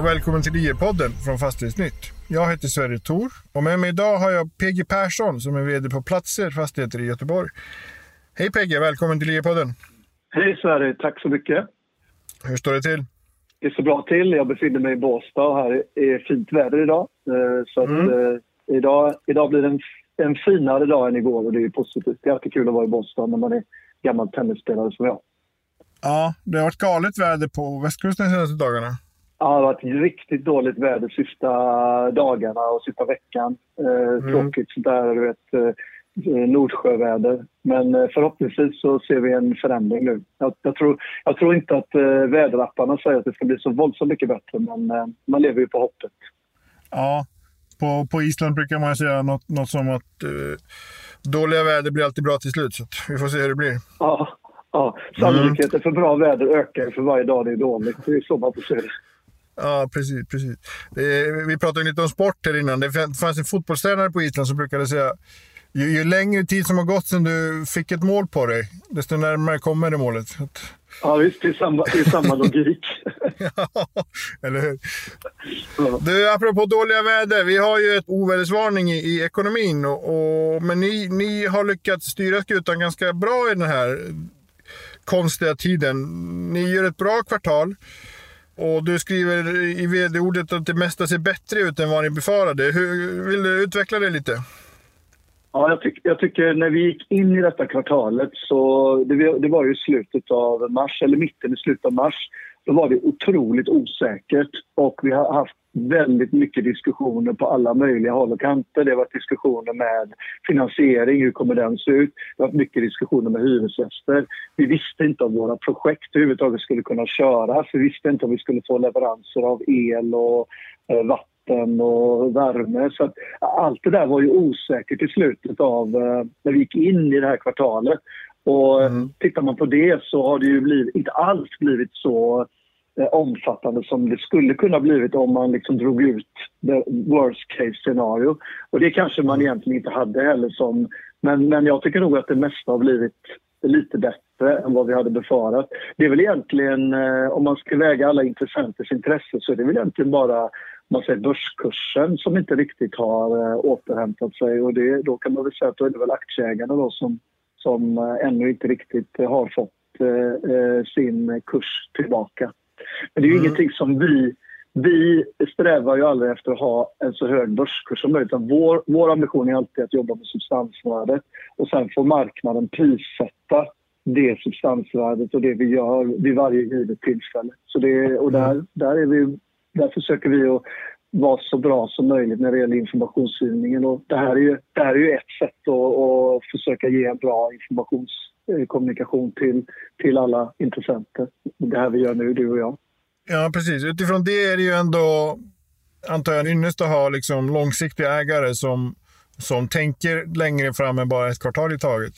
och välkommen till IE-podden från Fastighetsnytt. Jag heter Sverre Thor och med mig idag har jag PG Persson som är VD på Platser Fastigheter i Göteborg. Hej PG, välkommen till IE-podden. Hej Sverre, tack så mycket. Hur står det till? Det står bra till. Jag befinner mig i Båstad och här är fint väder idag. Eh, så mm. eh, idag, idag blir det en, en finare dag än igår och det är positivt. Det är alltid kul att vara i Båstad när man är gammal tennisspelare som jag. Ja, det har varit galet väder på västkusten de senaste dagarna. Ja, det har varit riktigt dåligt väder sista dagarna och sista veckan. Eh, mm. Tråkigt sådär, du vet. Eh, Nordsjöväder. Men eh, förhoppningsvis så ser vi en förändring nu. Jag, jag, tror, jag tror inte att eh, väderapparna säger att det ska bli så våldsamt mycket bättre, men eh, man lever ju på hoppet. Ja, på, på Island brukar man säga något, något som att eh, dåliga väder blir alltid bra till slut. Så vi får se hur det blir. Ja, ja. sannolikheten mm. för bra väder ökar för varje dag det är dåligt. Det är så man får se det. Ja, precis. precis. Är, vi pratade lite om sport här innan. Det fanns en fotbollstränare på Island som brukade säga ju, ju längre tid som har gått sedan du fick ett mål på dig, desto närmare kommer det målet. Ja, visst. Det är samma, det är samma logik. ja, eller hur? Ja. Du, apropå dåliga väder. Vi har ju ett ovädersvarning i, i ekonomin. Och, och, men ni, ni har lyckats styra skutan ganska bra i den här konstiga tiden. Ni gör ett bra kvartal. Och du skriver i vd-ordet att det mesta ser bättre ut än vad ni befarade. Hur, vill du utveckla det lite? Ja, jag, tyck, jag, tycker när vi gick in i detta kvartalet så det, det var ju slutet av mars, eller mitten i slutet av mars. Då var det otroligt osäkert och vi har haft väldigt mycket diskussioner på alla möjliga håll och kanter. Det har varit diskussioner med finansiering, hur kommer den se ut? Det har varit mycket diskussioner med hyresgäster. Vi visste inte om våra projekt överhuvudtaget skulle kunna köras. Vi visste inte om vi skulle få leveranser av el och eh, vatten vatten och värme. Så allt det där var ju osäkert i slutet av eh, när vi gick in i det här kvartalet. Och mm. tittar man på det så har det ju blivit, inte alls blivit så eh, omfattande som det skulle kunna blivit om man liksom drog ut the worst case scenario. Och det kanske man egentligen inte hade heller som... Men, men jag tycker nog att det mesta har blivit lite bättre än vad vi hade befarat. Det är väl egentligen, eh, om man ska väga alla intressenters intresse så är det väl egentligen bara man säger, börskursen som inte riktigt har äh, återhämtat sig. Och det, då kan man väl säga att då är det väl aktieägarna då som, som äh, ännu inte riktigt har fått sin kurs tillbaka. Men det är ju mm. ingenting som vi... Vi strävar ju aldrig efter att ha en så hög börskurs som möjligt. Vår, vår ambition är alltid att jobba med substansvärdet och sen får marknaden prissätta det substansvärdet och det vi gör vid varje givet tillfälle. Så det, och där, mm. där är vi där försöker vi att vara så bra som möjligt när det gäller informationsgivningen. Och det, här är ju, det här är ju ett sätt att, att försöka ge en bra informationskommunikation till, till alla intressenter. Det här vi gör nu, du och jag. Ja, precis. Utifrån det är det ju ändå, antar jag, ynnest att ha liksom långsiktiga ägare som, som tänker längre fram än bara ett kvartal i taget.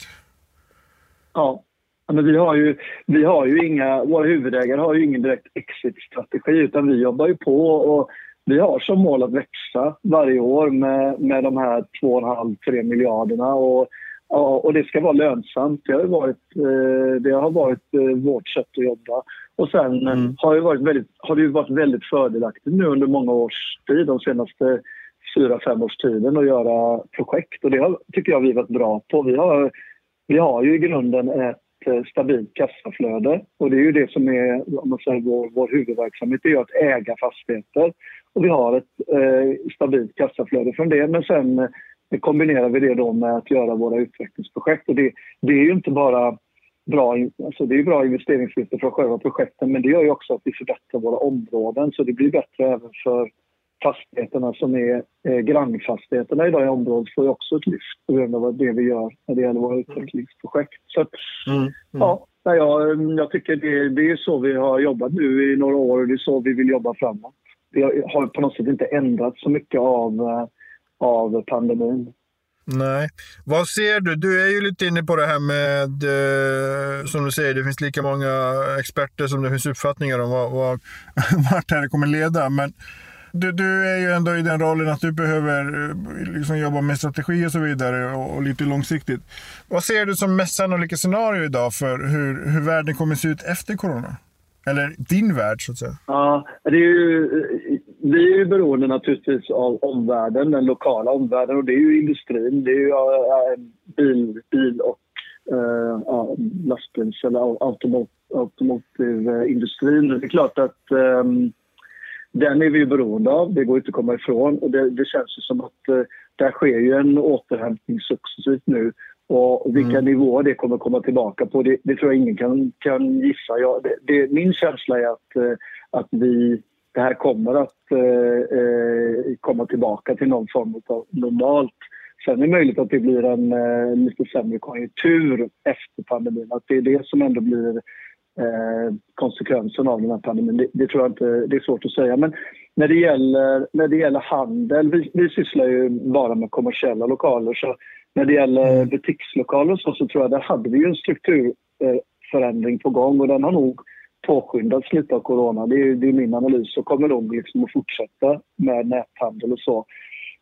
Ja, men vi har ju, vi har ju inga, våra huvudägare har ju ingen direkt exit-strategi utan vi jobbar ju på och vi har som mål att växa varje år med, med de här 2,5-3 miljarderna och, och det ska vara lönsamt. Det har varit, eh, det har varit eh, vårt sätt att jobba. Och sen mm. har, det varit väldigt, har det varit väldigt fördelaktigt nu under många års tid, de senaste fyra, fem års tiden att göra projekt och det har, tycker jag vi har varit bra på. Vi har, vi har ju i grunden ett ett stabilt kassaflöde. Och det är ju det som är om man säger, vår, vår huvudverksamhet, det är att äga fastigheter. Och vi har ett eh, stabilt kassaflöde från det. Men sen eh, kombinerar vi det då med att göra våra utvecklingsprojekt. Och det, det är ju inte bara bra, alltså det är bra investeringsvinster från själva projekten men det gör ju också att vi förbättrar våra områden så det blir bättre även för fastigheterna som är eh, grannfastigheterna i området får ju också ett lyft på grund av det vi gör när det gäller våra utvecklingsprojekt. Så att, mm, mm. ja, jag, jag tycker det, det är så vi har jobbat nu i några år och det är så vi vill jobba framåt. Vi har på något sätt inte ändrat så mycket av, eh, av pandemin. Nej. Vad ser du? Du är ju lite inne på det här med, eh, som du säger, det finns lika många experter som det finns uppfattningar om vad, vad, vart det här kommer leda. Men du, du, är ju ändå i den rollen att du behöver eh, liksom jobba med strategi och så vidare och, och, lite långsiktigt. Vad ser du som mest sannolika scenario idag för hur, hur världen kommer se ut efter corona? Eller din värld, så att säga. Ja, det är ju, vi är ju beroende naturligtvis av omvärlden, den lokala omvärlden. Och det är ju industrin. Det är ju äh, bil, bil och äh, lastbils eller automatindustrin. Det är klart att ähm, den är vi beroende av. Det går inte att komma ifrån. Och det, det känns som att äh, där sker ju en återhämtning successivt nu. Och vilka mm. nivåer det kommer komma tillbaka på, det, det tror jag ingen kan, kan gissa. Ja, det, det, min känsla är att, eh, att vi, det här kommer att eh, eh, komma tillbaka till någon form av normalt. Sen är det möjligt att det blir en eh, lite sämre konjunktur efter pandemin. Att det är det som ändå blir eh, konsekvensen av den här pandemin. Det, det, tror jag inte, det är svårt att säga. Men när det gäller, när det gäller handel, vi, vi sysslar ju bara med kommersiella lokaler. Så när det gäller mm. butikslokaler så, så tror jag där hade vi en strukturförändring på gång och den har nog påskyndats lite av corona. Det är, det är min analys och kommer nog liksom att fortsätta med näthandel och så.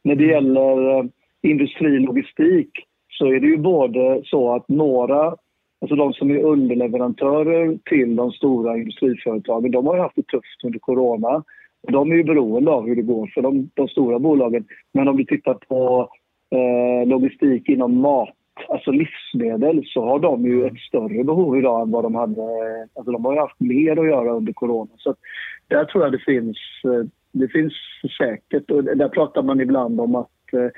När det gäller eh, industrilogistik så är det ju både så att några, alltså de som är underleverantörer till de stora industriföretagen, de har ju haft det tufft under corona. De är ju beroende av hur det går för de, de stora bolagen. Men om vi tittar på eh, logistik inom mat, alltså livsmedel, så har de ju ett större behov idag än vad de hade. Alltså de har ju haft mer att göra under corona. Så där tror jag det finns, eh, det finns säkert, och där pratar man ibland om att eh,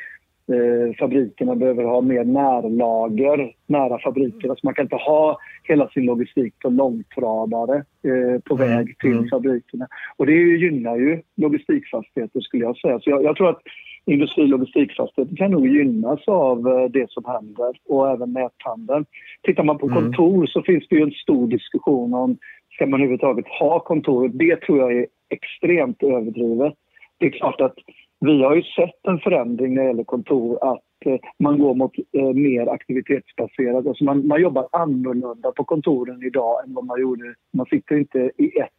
eh, eh, fabrikerna behöver ha mer närlager nära fabrikerna. Alltså man kan inte ha hela sin logistik på långtradare eh, på mm. väg till mm. fabrikerna. Och det gynnar ju logistikfastigheter skulle jag säga. Så jag, jag tror att industri och logistikfastigheter kan nog gynnas av eh, det som händer och även näthandeln. Tittar man på mm. kontor så finns det ju en stor diskussion om ska man överhuvudtaget ha kontor. Det tror jag är extremt överdrivet. Det är klart att vi har ju sett en förändring när det gäller kontor att eh, man går mot eh, mer aktivitetsbaserat. Alltså man, man jobbar annorlunda på kontoren idag än vad man gjorde. Man sitter inte i ett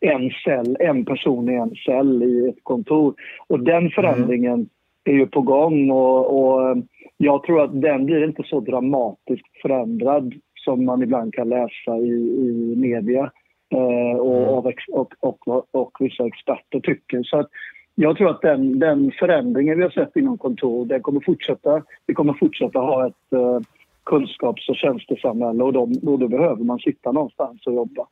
en cell, en person i en cell i ett kontor. Och den förändringen mm. är ju på gång och, och, eh, jag tror att den blir inte så dramatiskt förändrad som man ibland kan läsa i, i media eh, och, mm. och, och, och, vissa experter tycker. Så att jag tror att den, den förändringen vi har sett inom kontor, den kommer fortsätta. Vi kommer fortsätta ha ett eh, kunskaps och tjänstesamhälle och, de, och då behöver man sitta någonstans och jobba.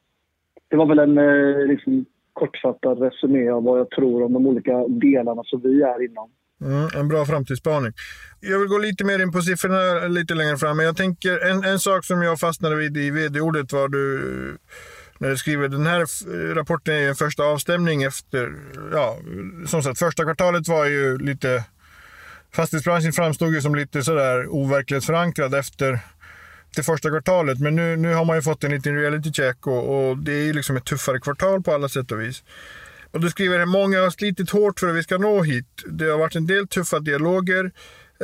Det var väl en eh, liksom, kortfattad resumé av vad jag tror om de olika delarna som vi är inom. Mm, en bra framtidsspaning. Jag vill gå lite mer in på siffrorna lite längre fram. Men jag tänker en, en sak som jag fastnade vid i vd-ordet var du när du skriver den här rapporten är en första avstämning efter, ja, som sagt första kvartalet var ju lite, fastighetsbranschen framstod ju som lite sådär overklighetsförankrad efter det första kvartalet. Men nu, nu har man ju fått en liten reality check och, och det är ju liksom ett tuffare kvartal på alla sätt och vis. Och du skriver att många har slitit hårt för att vi ska nå hit. Det har varit en del tuffa dialoger.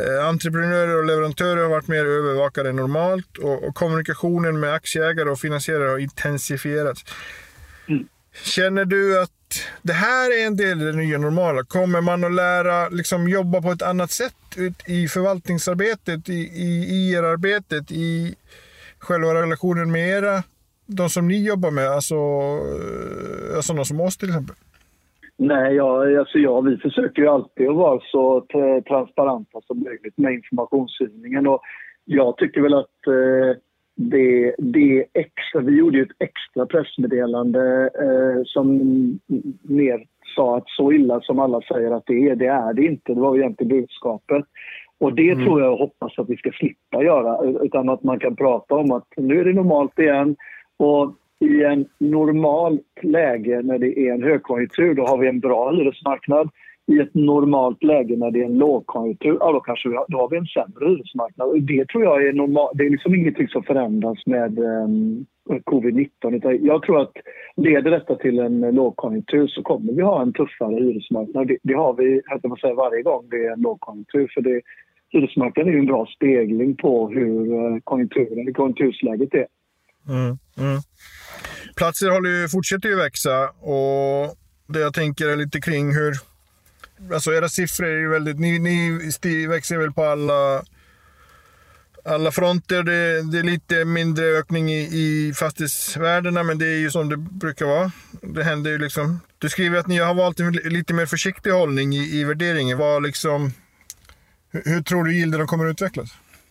Eh, entreprenörer och leverantörer har varit mer övervakade än normalt och, kommunikationen med aktieägare och finansiärer har intensifierats. Mm. Känner du att det här är en del i det nya normala? Kommer man att lära liksom, jobba på ett annat sätt i förvaltningsarbetet, i, i IR-arbetet, i själva relationen med era, de som ni jobbar med, alltså, eh, sådana som oss till exempel? Nej, ja, alltså ja, vi försöker ju alltid att vara så transparenta som möjligt med informationsgivningen. Och jag tycker väl att eh, det, det extra, vi gjorde ju ett extra pressmeddelande eh, som mer sa att så illa som alla säger att det är, det är det inte. Det var ju egentligen budskapet. Och det mm. tror jag och hoppas att vi ska slippa göra, utan att man kan prata om att nu är det normalt igen. Och i en normalt läge när det är en högkonjunktur, då har vi en bra hyresmarknad. I ett normalt läge när det är en lågkonjunktur, ja, då kanske vi har, då har vi en sämre hyresmarknad. Och det tror jag är normalt. Det är liksom ingenting som förändras med ehm, um, covid-19. Jag tror att leder detta till en lågkonjunktur så kommer vi ha en tuffare hyresmarknad. Det, det har vi man säga, varje gång det är en lågkonjunktur. För det, hyresmarknaden är en bra spegling på hur eh, konjunkturen, konjunktursläget är. Mm, mm. Platser håller ju, fortsätter ju växa och det jag tänker är lite kring hur... Alltså era siffror är ju väldigt... Ni, ni växer väl på alla alla fronter. Det, det, är lite mindre ökning i, i fastighetsvärdena, men det är ju som det brukar vara. Det händer ju liksom. Du skriver att ni har valt en lite mer försiktig hållning i, i värderingen. Vad liksom, hur, hur tror du gilderna kommer att utvecklas?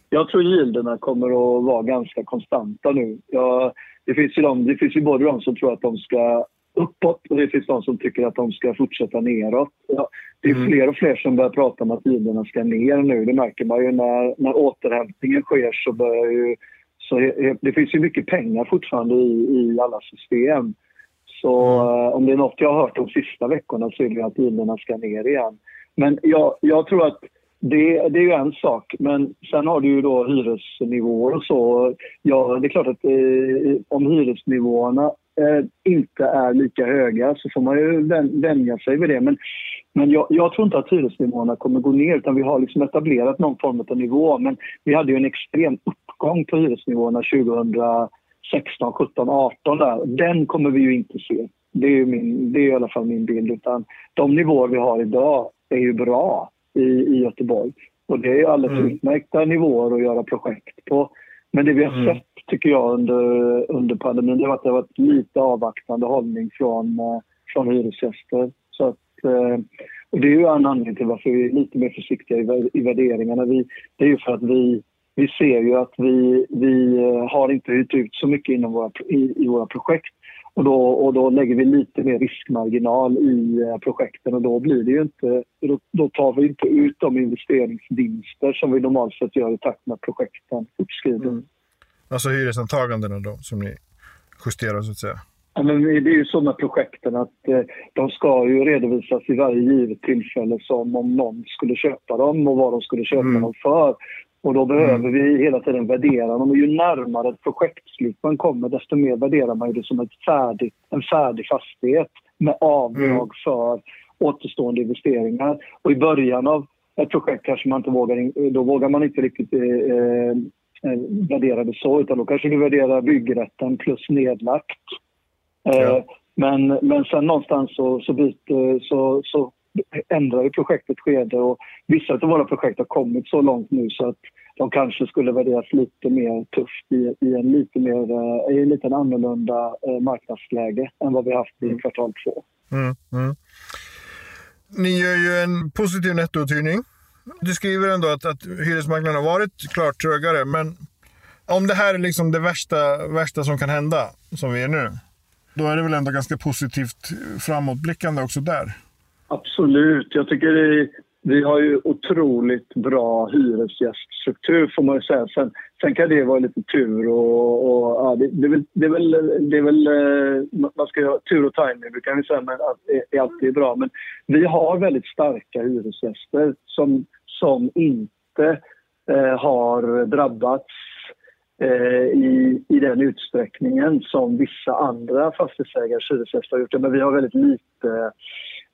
Jag tror gilderna kommer att vara ganska konstanta nu. Jag, det, finns ju de, det finns ju både de som tror att de ska uppåt och det finns de som tycker att de ska fortsätta neråt. Ja, det är mm. fler och fler som börjar prata om att gilderna ska ner nu. Det märker man ju när, när återhämtningen sker så börjar ju... Så det finns ju mycket pengar fortfarande i, i alla system. Så mm. uh, om det är något jag har hört de sista veckorna så är det att gilderna ska ner igen. Men jag, jag tror att det, det, är ju en sak, men sen har du ju då hyresnivåer och så. Ja, det är klart att eh, om hyresnivåerna eh, inte är lika höga så får man ju vänja sig vid det. Men, men jag, jag, tror inte att hyresnivåerna kommer gå ner utan vi har liksom etablerat någon form av nivå. Men vi hade ju en extrem uppgång på hyresnivåerna 2016, 17, 18 där. Den kommer vi ju inte se. Det är, min, det är i alla fall min bild. Utan de nivåer vi har idag är ju bra i, i Göteborg. Och det är alldeles mm. utmärkta nivåer att göra projekt på. Men det vi har mm. sett, tycker jag, under, under pandemin, det har varit, det har varit lite avvaktande hållning från, eh, från hyresgäster. Så att, eh, och det är ju en anledning till varför vi är lite mer försiktiga i, i värderingarna. Vi, det är ju för att vi, vi ser ju att vi, vi eh, har inte hyrt ut så mycket inom våra, i, i våra projekt. Och då, och då lägger vi lite mer riskmarginal i eh, projekten och då blir det ju inte, då, då tar vi inte ut de investeringsvinster som vi normalt sett gör i takt med projekten fortskrider. Mm. Alltså hyresantagandena då som ni justerar så att säga? Ja, men det är ju så med projekten att eh, de ska ju redovisas i varje givet tillfälle som om någon skulle köpa dem och vad de skulle köpa mm. dem för. Och då behöver mm. vi hela tiden värdera dem. Och ju närmare ett projektslut man kommer, desto mer värderar man det som ett färdigt, en färdig fastighet med avdrag mm. för återstående investeringar. Och i början av ett projekt kanske man inte vågar, då vågar man inte riktigt eh, eh, värdera det så, utan då kanske du värderar byggrätten plus nedlagt. Eh, ja. men, men sen någonstans så, så, byter, så, så ändrar ju projektet skede och vissa av våra projekt har kommit så långt nu så att de kanske skulle värderas lite mer tufft i, i en lite mer, eh, i en lite annorlunda eh, marknadsläge än vad vi haft i mm. kvartal två. Mm, mm. Ni gör ju en positiv nettouthyrning. Du skriver ändå att, att hyresmarknaden har varit klart trögare, men om det här är liksom det värsta, värsta som kan hända, som vi är nu, då är det väl ändå ganska positivt framåtblickande också där? Absolut. Jag tycker det, vi har ju otroligt bra hyresgäststruktur får man ju säga. Sen, sen kan det vara lite tur och, och ja, det, det, är väl, det, är väl, det är väl, eh, man ska ha tur och tajming brukar kan vi säga, men det är alltid bra. Men vi har väldigt starka hyresgäster som, som inte eh, har drabbats eh, i, i den utsträckningen som vissa andra fastighetsägare, hyresgäster har gjort. Men vi har väldigt lite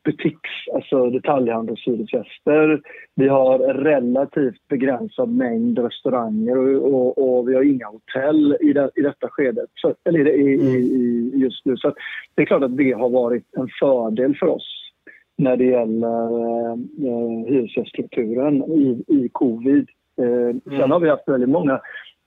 butiks, alltså detaljhandelshyresgäster. Vi har relativt begränsad mängd restauranger och, och, och vi har inga hotell i, det, i detta skedet, så, eller i, i, i, just nu. Så det är klart att det har varit en fördel för oss när det gäller eh, hyresgäststrukturen i, i covid. Eh, mm. Sen har vi haft väldigt många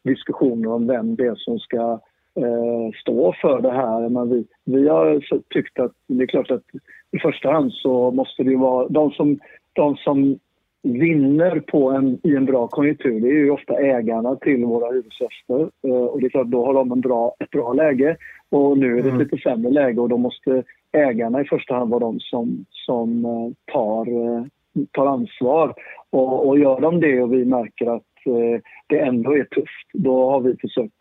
diskussioner om vem det är som ska eh, stå för det här. Men vi, vi har tyckt att det är klart att i första hand så måste det vara de som, de som vinner på en, i en bra konjunktur det är ju ofta ägarna till våra hyresgäster. Eh, och det är klart, då har de en bra, ett bra läge. Och nu är det ett mm. lite sämre läge och då måste ägarna i första hand vara de som, som eh, tar, eh, tar ansvar. Och, och gör de det och vi märker att det ändå är tufft, då har vi försökt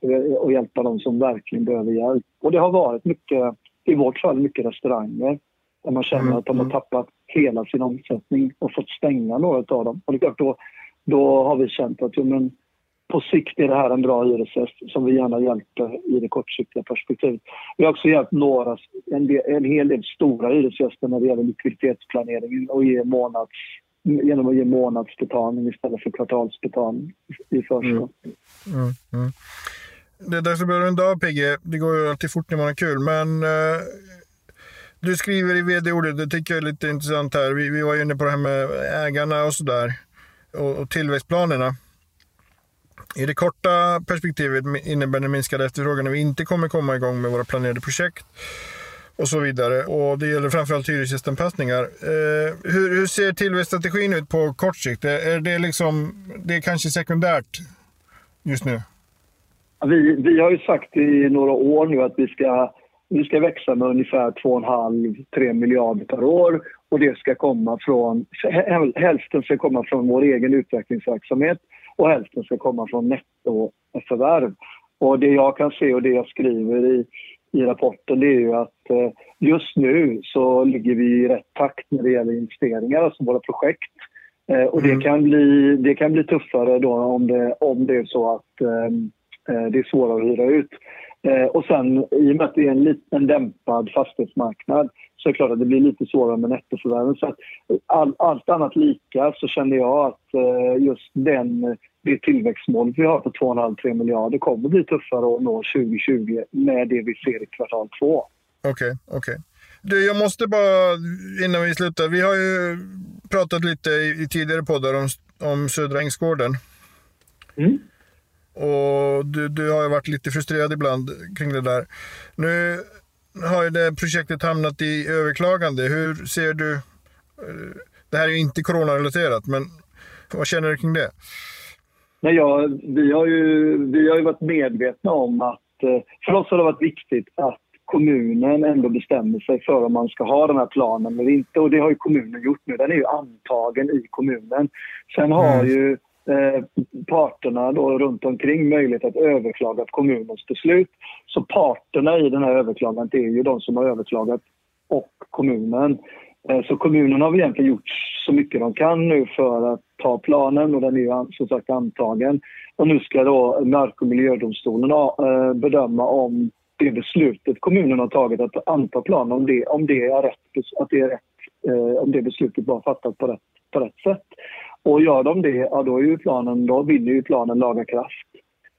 att hjälpa de som verkligen behöver hjälp. Och det har varit mycket, i vårt fall, mycket restauranger där man känner mm, att de har mm. tappat hela sin omsättning och fått stänga några av dem. Och det är klart, då, då har vi känt att jo, men på sikt är det här en bra hyresgäst som vi gärna hjälper i det kortsiktiga perspektivet. Vi har också hjälpt några, en, del, en hel del stora hyresgäster när det gäller likviditetsplanering och ge månads, genom att ge månadsbetalning istället för kvartalsbetalning i förskott. Mm. Mm, mm. Det är dags att börja runda av PG. Det går ju alltid fort när man har kul, men eh, du skriver i vd-ordet, det tycker jag är lite intressant här. Vi, vi var inne på det här med ägarna och sådär. Och, och tillväxtplanerna. I det korta perspektivet innebär det minskade efterfrågan när vi inte kommer komma igång med våra planerade projekt och så vidare. Och det gäller framförallt hyresgästanpassningar. Eh, hur, hur ser tillväxtstrategin ut på kort sikt? Är det, liksom, det är kanske sekundärt just nu? Vi, vi har ju sagt i några år nu att vi ska, vi ska växa med ungefär 2,5-3 miljarder per år och det ska komma från, hälften ska komma från vår egen utvecklingsverksamhet och hälften ska komma från nettoförvärv. Och det jag kan se och det jag skriver i, i rapporten det är ju att eh, just nu så ligger vi i rätt takt när det gäller investeringar, alltså våra projekt. Eh, och det, mm. kan bli, det kan bli tuffare då om det, om det är så att ehm, eh, det är svårare att hyra ut. Och sen i och med att det är en, liten dämpad fastighetsmarknad så är det klart att det blir lite svårare med nettoförvärven. Så all, allt annat lika så känner jag att just den det tillväxtmål vi har på 2,5-3 miljarder kommer bli tuffare att nå 2020 med det vi ser i kvartal två. Okej, okay, okej. Okay. Du, jag måste bara innan vi slutar. Vi har ju pratat lite i, i tidigare poddar om, om Södra Ängsgården. Mm. Och du, du har ju varit lite frustrerad ibland kring det där. Nu har ju det projektet hamnat i överklagande. Hur ser du? Eh, det här är ju inte coronarelaterat, men vad känner du kring det? Nej, ja, vi, har ju, vi har ju varit medvetna om att... Eh, för oss har det varit viktigt att kommunen ändå bestämmer sig för om man ska ha den här planen eller inte. Och det har ju kommunen gjort nu. Den är ju antagen i kommunen. Sen har mm. ju eh, parterna då runt omkring möjlighet att överklaga kommunens beslut. Så parterna i den här överklagandet är ju de som har överklagat och kommunen. Eh, så kommunen har egentligen gjort så mycket de kan nu för att ta planen och den är ju som sagt antagen. Och nu ska då Mark och miljödomstolen eh, bedöma om det beslutet kommunen har tagit att anta planen, om det, om det är rätt, att det är rätt, eh, om det beslutet var fattat på rätt, på rätt sätt. Och gör de det, ja då är ju planen, då vinner ju planen laga kraft.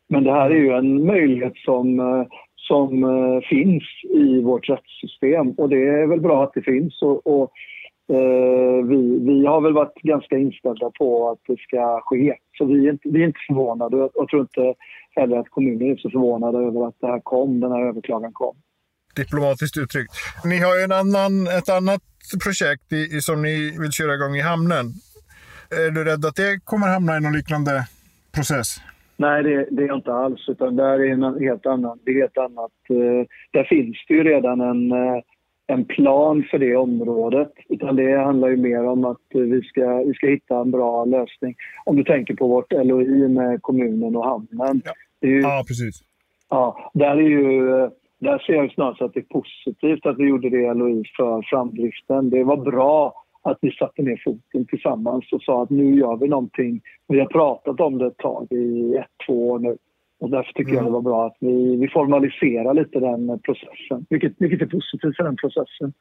Men det här är ju en möjlighet som, eh, som eh, finns i vårt rättssystem och det är väl bra att det finns. Och, och Eh, vi, vi har väl varit ganska inställda på att det ska ske. Så vi är inte, vi är inte förvånade. Och jag tror inte heller att kommunen är så förvånade över att det här kom, den här överklagan kom. Diplomatiskt uttryckt. Ni har ju en annan, ett annat projekt i, som ni vill köra igång i hamnen. Är du rädd att det kommer hamna i någon liknande process? Nej, det, det är inte alls. Utan där är en helt annan, det är helt annat. Eh, där finns det ju redan en eh, en plan för det området. Utan det handlar ju mer om att vi ska, vi ska hitta en bra lösning. Om du tänker på vårt LOI med kommunen och hamnen. Ja, ju, ja precis. Ja, där, är ju, där ser jag snarast att det är positivt att vi gjorde det LOI för framdriften. Det var bra att vi satte ner foten tillsammans och sa att nu gör vi någonting. Vi har pratat om det ett tag, i ett, två år nu. Och därför tycker mm. jag det var bra att vi, vi formaliserar lite den processen, vilket, vilket är positivt för den processen.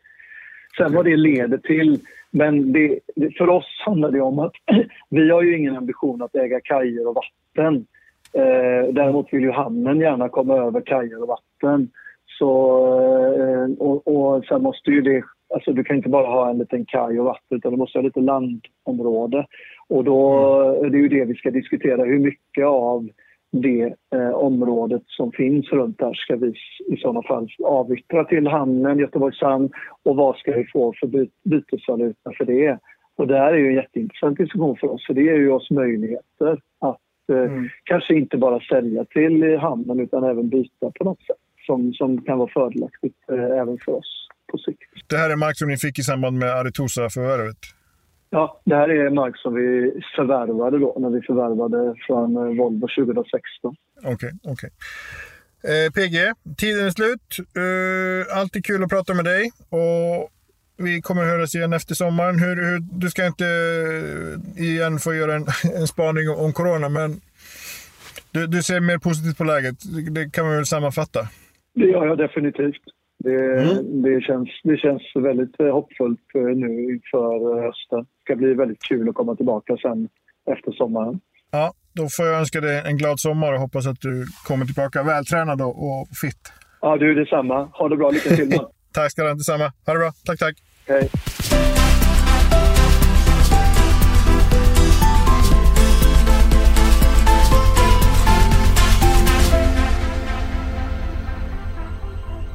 Sen vad det leder till, men det, för oss handlar det om att vi har ju ingen ambition att äga kajer och vatten. Eh, däremot vill ju hamnen gärna komma över kajer och vatten. Så, eh, och, och sen måste ju det Alltså du kan inte bara ha en liten kaj och vatten utan du måste ha lite landområde. Och då mm. det är ju det vi ska diskutera, hur mycket av det eh, området som finns runt där ska vi i sådana fall avyttra till hamnen, Göteborgs hamn och vad ska vi få för by bytesvaluta för det? Och det här är ju en jätteintressant diskussion för oss för det ger ju oss möjligheter att eh, mm. kanske inte bara sälja till hamnen utan även byta på något sätt som, som kan vara fördelaktigt eh, även för oss på sikt. Det här är mark som ni fick i samband med Aretosa-förvärvet? Ja, det här är mark som vi förvärvade då när vi förvärvade från eh, Volvo 2016. Okej, okay, okej. Okay. Eh, PG, tiden är slut. Eh, alltid kul att prata med dig. Och vi kommer höras igen efter sommaren. Hur, hur, du ska inte eh, igen få göra en, en spaning om corona, men du, du ser mer positivt på läget. Det kan man väl sammanfatta? Det gör jag definitivt. Det, mm. det, känns, det känns väldigt eh, hoppfullt eh, nu inför eh, hösten. Det ska bli väldigt kul att komma tillbaka sen efter sommaren. Ja, då får jag önska dig en glad sommar och hoppas att du kommer tillbaka vältränad och fit. Ja, du detsamma. Ha det bra. Lycka till. tack ska du ha. Detsamma. Ha det bra. Tack, tack. Hej.